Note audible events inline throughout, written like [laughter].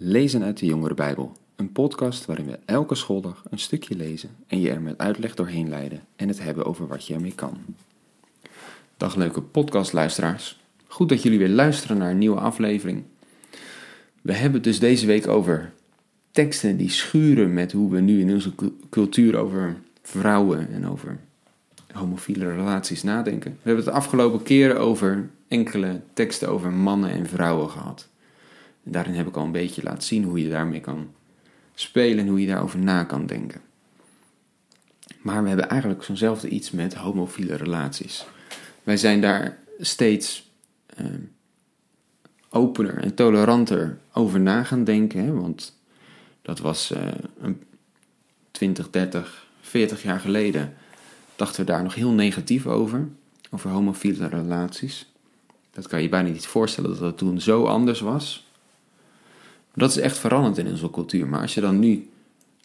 Lezen uit de Jongere Bijbel, een podcast waarin we elke schooldag een stukje lezen en je er met uitleg doorheen leiden en het hebben over wat je ermee kan. Dag leuke podcastluisteraars, goed dat jullie weer luisteren naar een nieuwe aflevering. We hebben het dus deze week over teksten die schuren met hoe we nu in onze cultuur over vrouwen en over homofiele relaties nadenken. We hebben het de afgelopen keren over enkele teksten over mannen en vrouwen gehad. Daarin heb ik al een beetje laten zien hoe je daarmee kan spelen en hoe je daarover na kan denken. Maar we hebben eigenlijk zo'nzelfde iets met homofiele relaties. Wij zijn daar steeds uh, opener en toleranter over na gaan denken. Hè? Want dat was uh, een 20, 30, 40 jaar geleden. Dachten we daar nog heel negatief over. Over homofiele relaties. Dat kan je bijna niet voorstellen dat dat toen zo anders was. Dat is echt veranderd in onze cultuur. Maar als je dan nu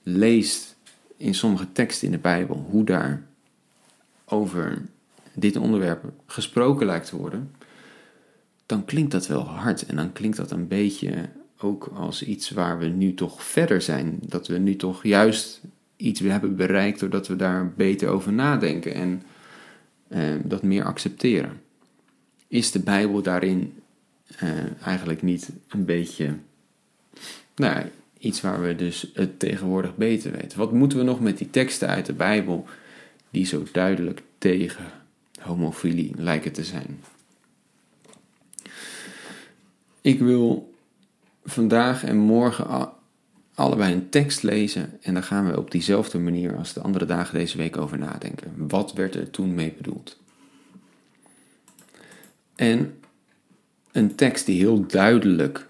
leest in sommige teksten in de Bijbel hoe daar over dit onderwerp gesproken lijkt te worden, dan klinkt dat wel hard en dan klinkt dat een beetje ook als iets waar we nu toch verder zijn. Dat we nu toch juist iets hebben bereikt doordat we daar beter over nadenken en eh, dat meer accepteren. Is de Bijbel daarin eh, eigenlijk niet een beetje nou, iets waar we dus het tegenwoordig beter weten. Wat moeten we nog met die teksten uit de Bijbel die zo duidelijk tegen homofilie lijken te zijn? Ik wil vandaag en morgen allebei een tekst lezen en dan gaan we op diezelfde manier als de andere dagen deze week over nadenken. Wat werd er toen mee bedoeld? En een tekst die heel duidelijk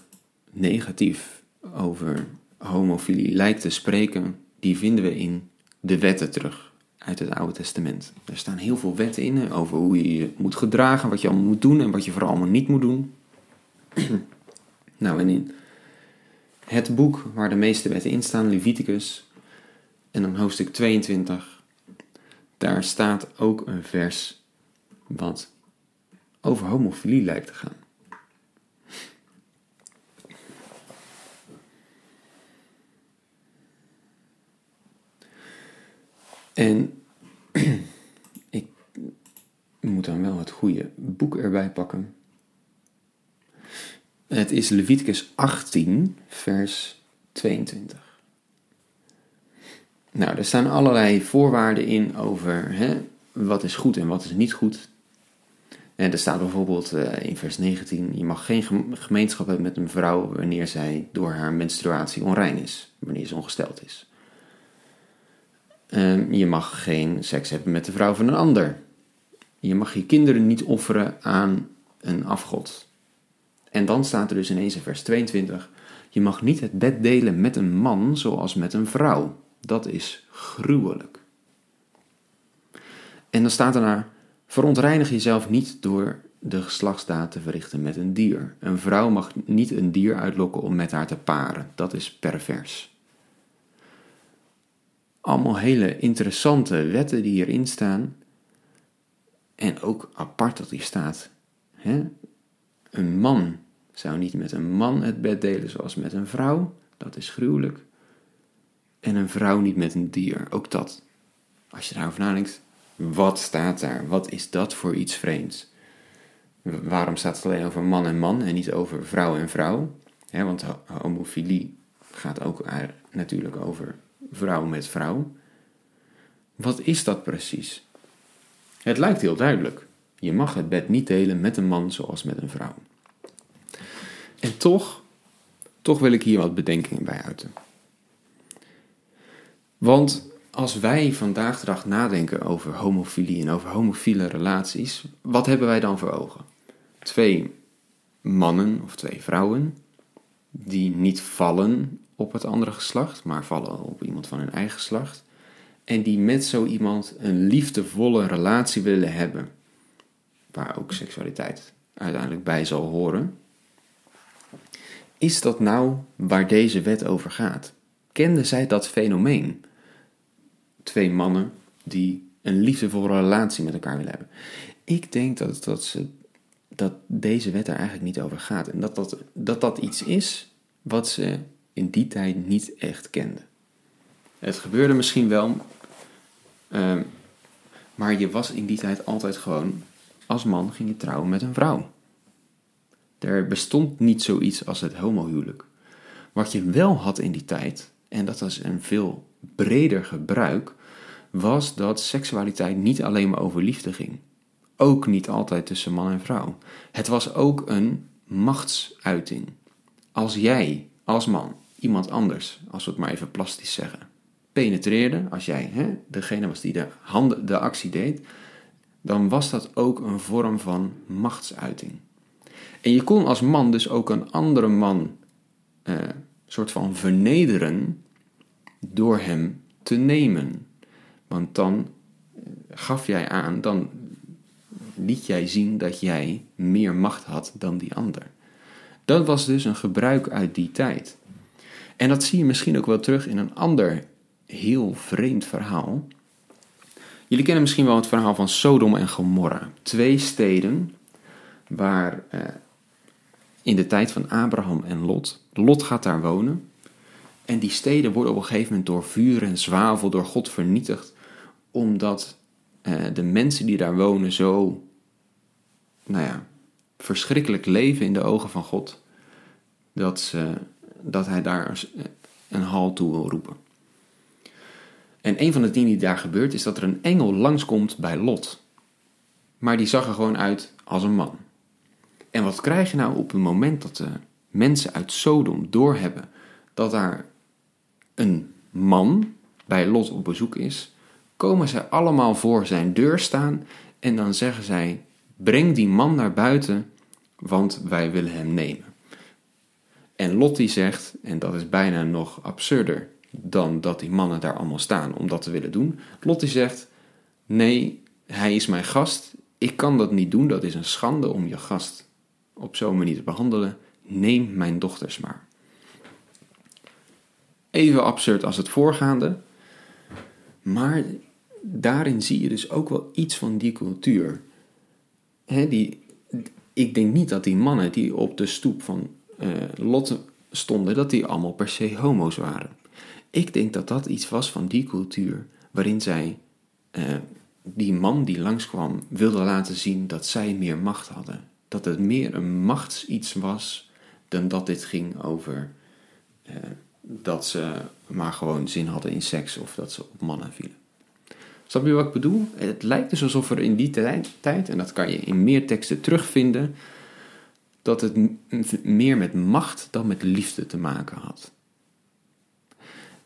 negatief over homofilie lijkt te spreken, die vinden we in de wetten terug uit het Oude Testament. Er staan heel veel wetten in over hoe je je moet gedragen, wat je allemaal moet doen en wat je vooral allemaal niet moet doen. [clears throat] nou, en in het boek waar de meeste wetten in staan, Leviticus, en dan hoofdstuk 22, daar staat ook een vers wat over homofilie lijkt te gaan. En [clears throat] ik moet dan wel het goede boek erbij pakken. Het is Leviticus 18, vers 22. Nou, er staan allerlei voorwaarden in over hè, wat is goed en wat is niet goed. En er staat bijvoorbeeld uh, in vers 19: je mag geen gemeenschap hebben met een vrouw wanneer zij door haar menstruatie onrein is, wanneer ze ongesteld is. Uh, je mag geen seks hebben met de vrouw van een ander. Je mag je kinderen niet offeren aan een afgod. En dan staat er dus ineens in vers 22: je mag niet het bed delen met een man zoals met een vrouw. Dat is gruwelijk. En dan staat er naar Verontreinig jezelf niet door de geslachtsdaad te verrichten met een dier. Een vrouw mag niet een dier uitlokken om met haar te paren. Dat is pervers. Allemaal hele interessante wetten die hierin staan. En ook apart dat hier staat. Hè? Een man zou niet met een man het bed delen zoals met een vrouw. Dat is gruwelijk. En een vrouw niet met een dier. Ook dat. Als je daarover nadenkt, wat staat daar? Wat is dat voor iets vreemds? Waarom staat het alleen over man en man en niet over vrouw en vrouw? want homofilie gaat ook natuurlijk over vrouw met vrouw. Wat is dat precies? Het lijkt heel duidelijk. Je mag het bed niet delen met een man zoals met een vrouw. En toch, toch wil ik hier wat bedenkingen bij uiten. Want als wij vandaag de dag nadenken over homofilie en over homofiele relaties, wat hebben wij dan voor ogen? Twee mannen of twee vrouwen die niet vallen op het andere geslacht, maar vallen op iemand van hun eigen geslacht. En die met zo iemand een liefdevolle relatie willen hebben, waar ook seksualiteit uiteindelijk bij zal horen. Is dat nou waar deze wet over gaat? Kenden zij dat fenomeen? twee mannen die een liefdevolle relatie met elkaar willen hebben. Ik denk dat, dat, ze, dat deze wet er eigenlijk niet over gaat. En dat dat, dat, dat iets is wat ze in die tijd niet echt kenden. Het gebeurde misschien wel, ehm, maar je was in die tijd altijd gewoon, als man ging je trouwen met een vrouw. Er bestond niet zoiets als het homohuwelijk. Wat je wel had in die tijd, en dat was een veel breder gebruik, was dat seksualiteit niet alleen maar over liefde ging. Ook niet altijd tussen man en vrouw. Het was ook een machtsuiting. Als jij, als man, iemand anders, als we het maar even plastisch zeggen, penetreerde, als jij hè, degene was die de, handen, de actie deed, dan was dat ook een vorm van machtsuiting. En je kon als man dus ook een andere man eh, soort van vernederen door hem te nemen. Want dan eh, gaf jij aan, dan liet jij zien dat jij meer macht had dan die ander. Dat was dus een gebruik uit die tijd. En dat zie je misschien ook wel terug in een ander heel vreemd verhaal. Jullie kennen misschien wel het verhaal van Sodom en Gomorra. Twee steden waar eh, in de tijd van Abraham en Lot, Lot gaat daar wonen. En die steden worden op een gegeven moment door vuur en zwavel door God vernietigd, omdat eh, de mensen die daar wonen zo, nou ja, verschrikkelijk leven in de ogen van God, dat, ze, dat hij daar een hal toe wil roepen. En een van de dingen die daar gebeurt is dat er een engel langskomt bij Lot. Maar die zag er gewoon uit als een man. En wat krijg je nou op het moment dat de mensen uit Sodom doorhebben dat daar een man bij Lot op bezoek is, komen zij allemaal voor zijn deur staan en dan zeggen zij: Breng die man naar buiten, want wij willen hem nemen. En Lot die zegt, en dat is bijna nog absurder dan dat die mannen daar allemaal staan om dat te willen doen. Lot die zegt: Nee, hij is mijn gast. Ik kan dat niet doen. Dat is een schande om je gast op zo'n manier te behandelen. Neem mijn dochters maar. Even absurd als het voorgaande. Maar daarin zie je dus ook wel iets van die cultuur. die, ik denk niet dat die mannen die op de stoep van uh, Lot stonden, dat die allemaal per se homo's waren. Ik denk dat dat iets was van die cultuur, waarin zij uh, die man die langskwam wilde laten zien dat zij meer macht hadden. Dat het meer een machtsiets was dan dat dit ging over uh, dat ze maar gewoon zin hadden in seks of dat ze op mannen vielen. Snap je wat ik bedoel? Het lijkt dus alsof er in die tijd, en dat kan je in meer teksten terugvinden, dat het meer met macht dan met liefde te maken had.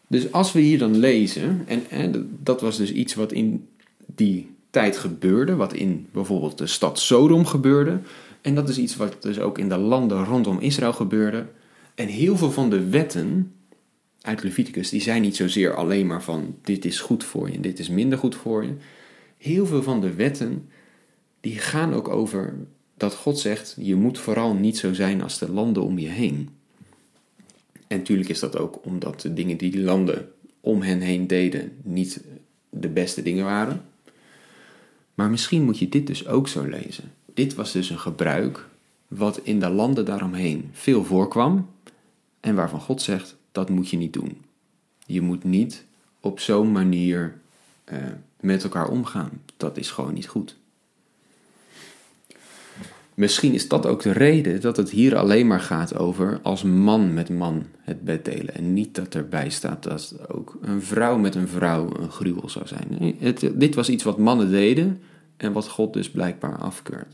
Dus als we hier dan lezen, en, dat was dus iets wat in die tijd gebeurde, wat in bijvoorbeeld de stad Sodom gebeurde, en dat is iets wat dus ook in de landen rondom Israël gebeurde. En heel veel van de wetten uit Leviticus, die zijn niet zozeer alleen maar van dit is goed voor je en dit is minder goed voor je. Heel veel van de wetten, die gaan ook over dat God zegt, je moet vooral niet zo zijn als de landen om je heen. En natuurlijk is dat ook omdat de dingen die die landen om hen heen deden niet de beste dingen waren. Maar misschien moet je dit dus ook zo lezen. Dit was dus een gebruik wat in de landen daaromheen veel voorkwam en waarvan God zegt dat moet je niet doen. Je moet niet op zo'n manier uh, met elkaar omgaan. Dat is gewoon niet goed. Misschien is dat ook de reden dat het hier alleen maar gaat over als man met man het bed delen. En niet dat erbij staat dat ook een vrouw met een vrouw een gruwel zou zijn. dit was iets wat mannen deden en wat God dus blijkbaar afkeurt.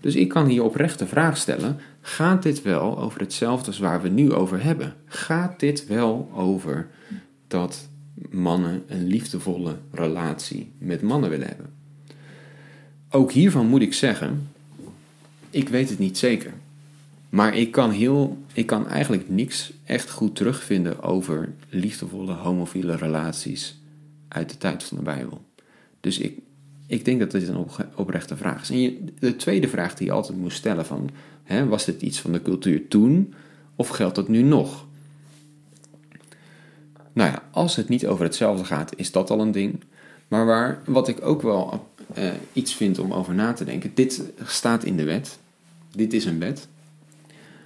Dus ik kan hier oprecht de vraag stellen: gaat dit wel over hetzelfde als waar we nu over hebben? Gaat dit wel over dat mannen een liefdevolle relatie met mannen willen hebben? Ook hiervan moet ik zeggen ik weet het niet zeker. Maar ik kan, heel, ik kan eigenlijk niks echt goed terugvinden over liefdevolle homofiele relaties uit de tijd van de Bijbel. Dus ik, ik denk dat dit een oprechte vraag is. En de tweede vraag die je altijd moet stellen van, hè, was dit iets van de cultuur toen of geldt dat nu nog? Nou ja, als het niet over hetzelfde gaat, is dat al een ding. Maar waar, wat ik ook wel uh, iets vind om over na te denken, dit staat in de wet. Dit is een wet.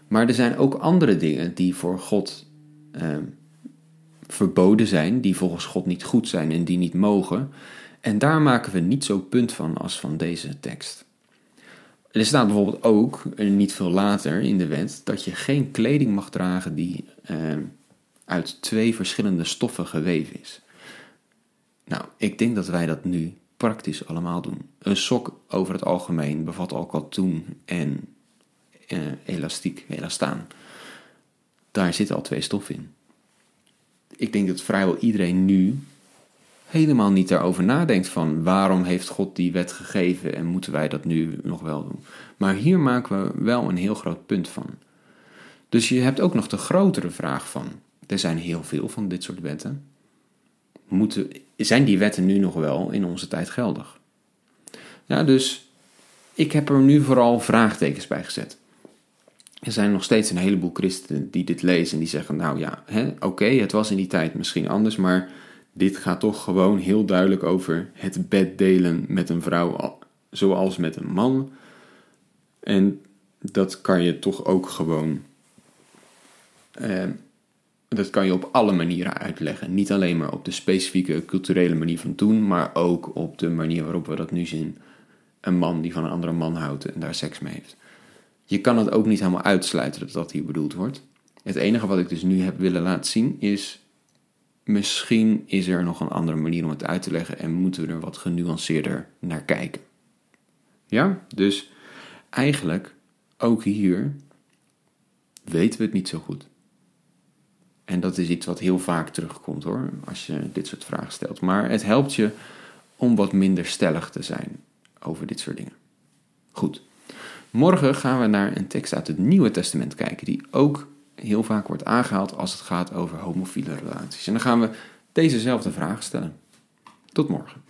Maar er zijn ook andere dingen die voor God ehm, verboden zijn, die volgens God niet goed zijn en die niet mogen. En daar maken we niet zo punt van als van deze tekst. Er staat bijvoorbeeld ook, niet veel later in de wet, dat je geen kleding mag dragen die ehm, uit twee verschillende stoffen geweven is. Nou, ik denk dat wij dat nu praktisch allemaal doen. Een sok over het algemeen bevat al katoen en uh, elastiek, elastaan. Daar zitten al twee stoffen in. Ik denk dat vrijwel iedereen nu helemaal niet daarover nadenkt van waarom heeft God die wet gegeven en moeten wij dat nu nog wel doen. Maar hier maken we wel een heel groot punt van. Dus je hebt ook nog de grotere vraag van, er zijn heel veel van dit soort wetten. Moeten, zijn die wetten nu nog wel in onze tijd geldig? Ja, dus ik heb er nu vooral vraagtekens bij gezet. Er zijn nog steeds een heleboel christenen die dit lezen en die zeggen: Nou ja, oké, het was in die tijd misschien anders, maar dit gaat toch gewoon heel duidelijk over het bed delen met een vrouw zoals met een man. En dat kan je toch ook gewoon. Eh, dat kan je op alle manieren uitleggen. Niet alleen maar op de specifieke culturele manier van doen, maar ook op de manier waarop we dat nu zien. Een man die van een andere man houdt en daar seks mee heeft. Je kan het ook niet helemaal uitsluiten dat dat hier bedoeld wordt. Het enige wat ik dus nu heb willen laten zien is misschien is er nog een andere manier om het uit te leggen en moeten we er wat genuanceerder naar kijken. Ja, dus eigenlijk ook hier weten we het niet zo goed. En dat is iets wat heel vaak terugkomt hoor, als je dit soort vragen stelt. Maar het helpt je om wat minder stellig te zijn over dit soort dingen. Goed. Morgen gaan we naar een tekst uit het Nieuwe Testament kijken, die ook heel vaak wordt aangehaald als het gaat over homofiele relaties. En dan gaan we dezezelfde vragen stellen. Tot morgen.